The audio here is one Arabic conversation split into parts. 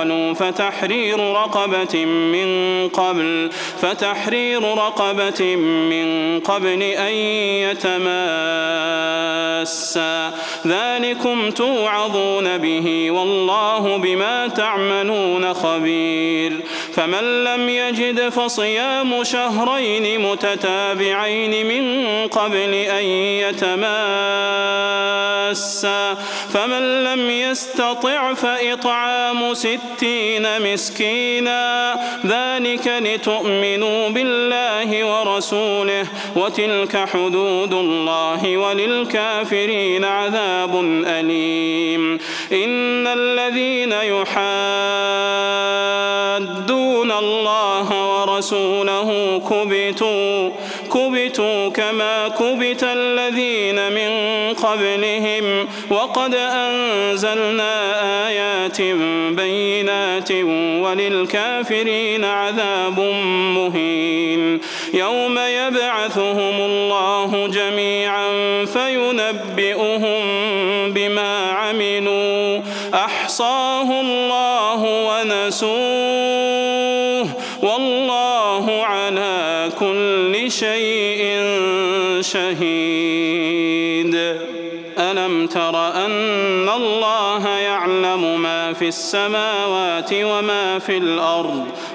قالوا فتحرير رقبة من قبل فتحرير رقبة من قبل أن يتماسا. ذلكم توعظون به والله بما تعملون خبير. فمن لم يجد فصيام شهرين متتابعين من قبل أن يتماسا. فمن لم يستطع فإطعام ستين مسكينا. ذلك لتؤمنوا بالله ورسوله وتلك حدود الله وللكافرين عذاب أليم. إن الذين يحادون الله ورسوله كبتوا كبتوا كما كبت الذين من قبلهم. وقد أنزلنا آيات بينات وللكافرين عذاب مهين. يوم يبعثهم الله جميعا فينبئهم بما عملوا. أحصاه الله ونسوه على كل شيء شهيد. ألم تر أن الله يعلم ما في السماوات وما في الأرض؟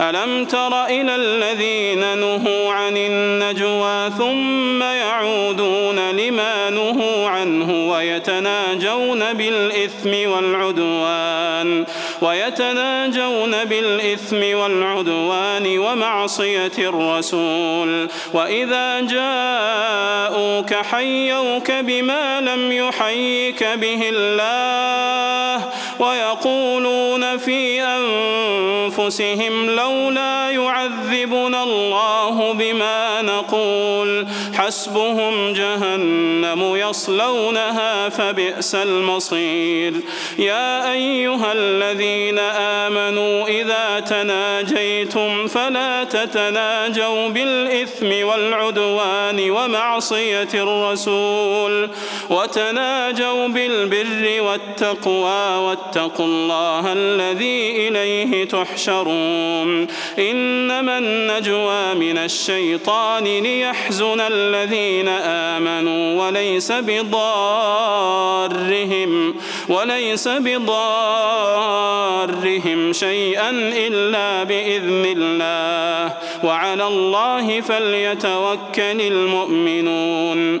ألم تر إلى الذين نهوا عن النجوى ثم يعودون لما نهوا عنه ويتناجون بالإثم والعدوان ويتناجون بالإثم والعدوان ومعصية الرسول. وإذا جاءوك حيوك بما لم يحيك به الله ويقولون في أنفسهم لولا يعذبنا الله بما نقول. حسبهم جهنم يصلونها فبئس المصير. يا أيها الذين آمنوا إذا تناجيتم فلا تتناجوا بالإثم والعدوان ومعصية الرسول وتناجوا بالبر والتقوى واتقوا الله الذي إليه تحشرون إنما النجوى من الشيطان ليحزن الذين آمنوا وليس بضارهم وليس بضارهم شيئا إلا بإذن الله. وعلى الله فليتوكل المؤمنون.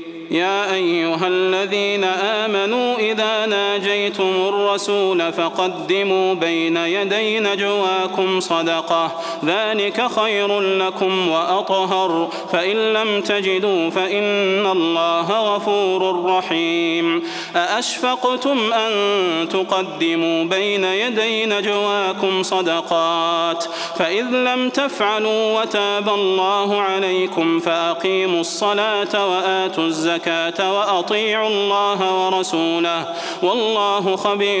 يا أيها الذين آمنوا إذا ناجيتم الرسول فقدموا بين يدي نجواكم صدقة. ذلك خير لكم وأطهر. فإن لم تجدوا فإن الله غفور رحيم. أأشفقتم أن تقدموا بين يدي نجواكم صدقات؟ فإذ لم تفعلوا وتاب الله عليكم فأقيموا الصلاة وآتوا الزكاة وأطيعوا الله ورسوله. والله خبير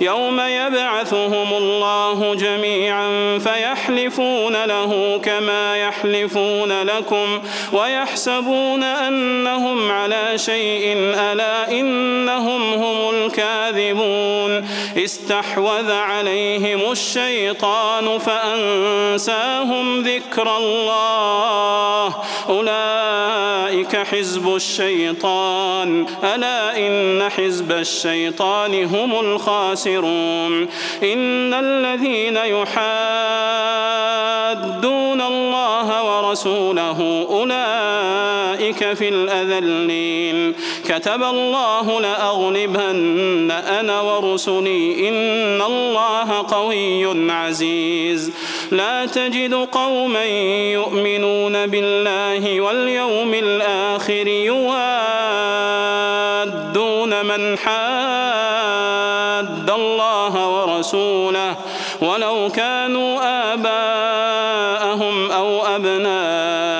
يوم يبعثهم الله جميعا فيحلفون له كما يحلفون لكم ويحسبون أنهم على شيء ألا إنهم هم الكاذبون. استحوذ عليهم الشيطان فأنساهم ذكر الله. أولئك حزب الشيطان. ألا إن حزب الشيطان هم الخاسرون. إن الذين يحادون الله ورسوله أولئك في الأذلين. كتب الله لأغلبن أنا ورسلي. إن الله قوي عزيز. لا تجد قوما يؤمنون بالله واليوم الآخر يوادون من حاد الله ورسوله ولو كانوا آباءهم أو أبناءهم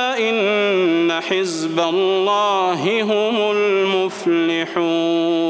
إن حزب الله هم المفلحون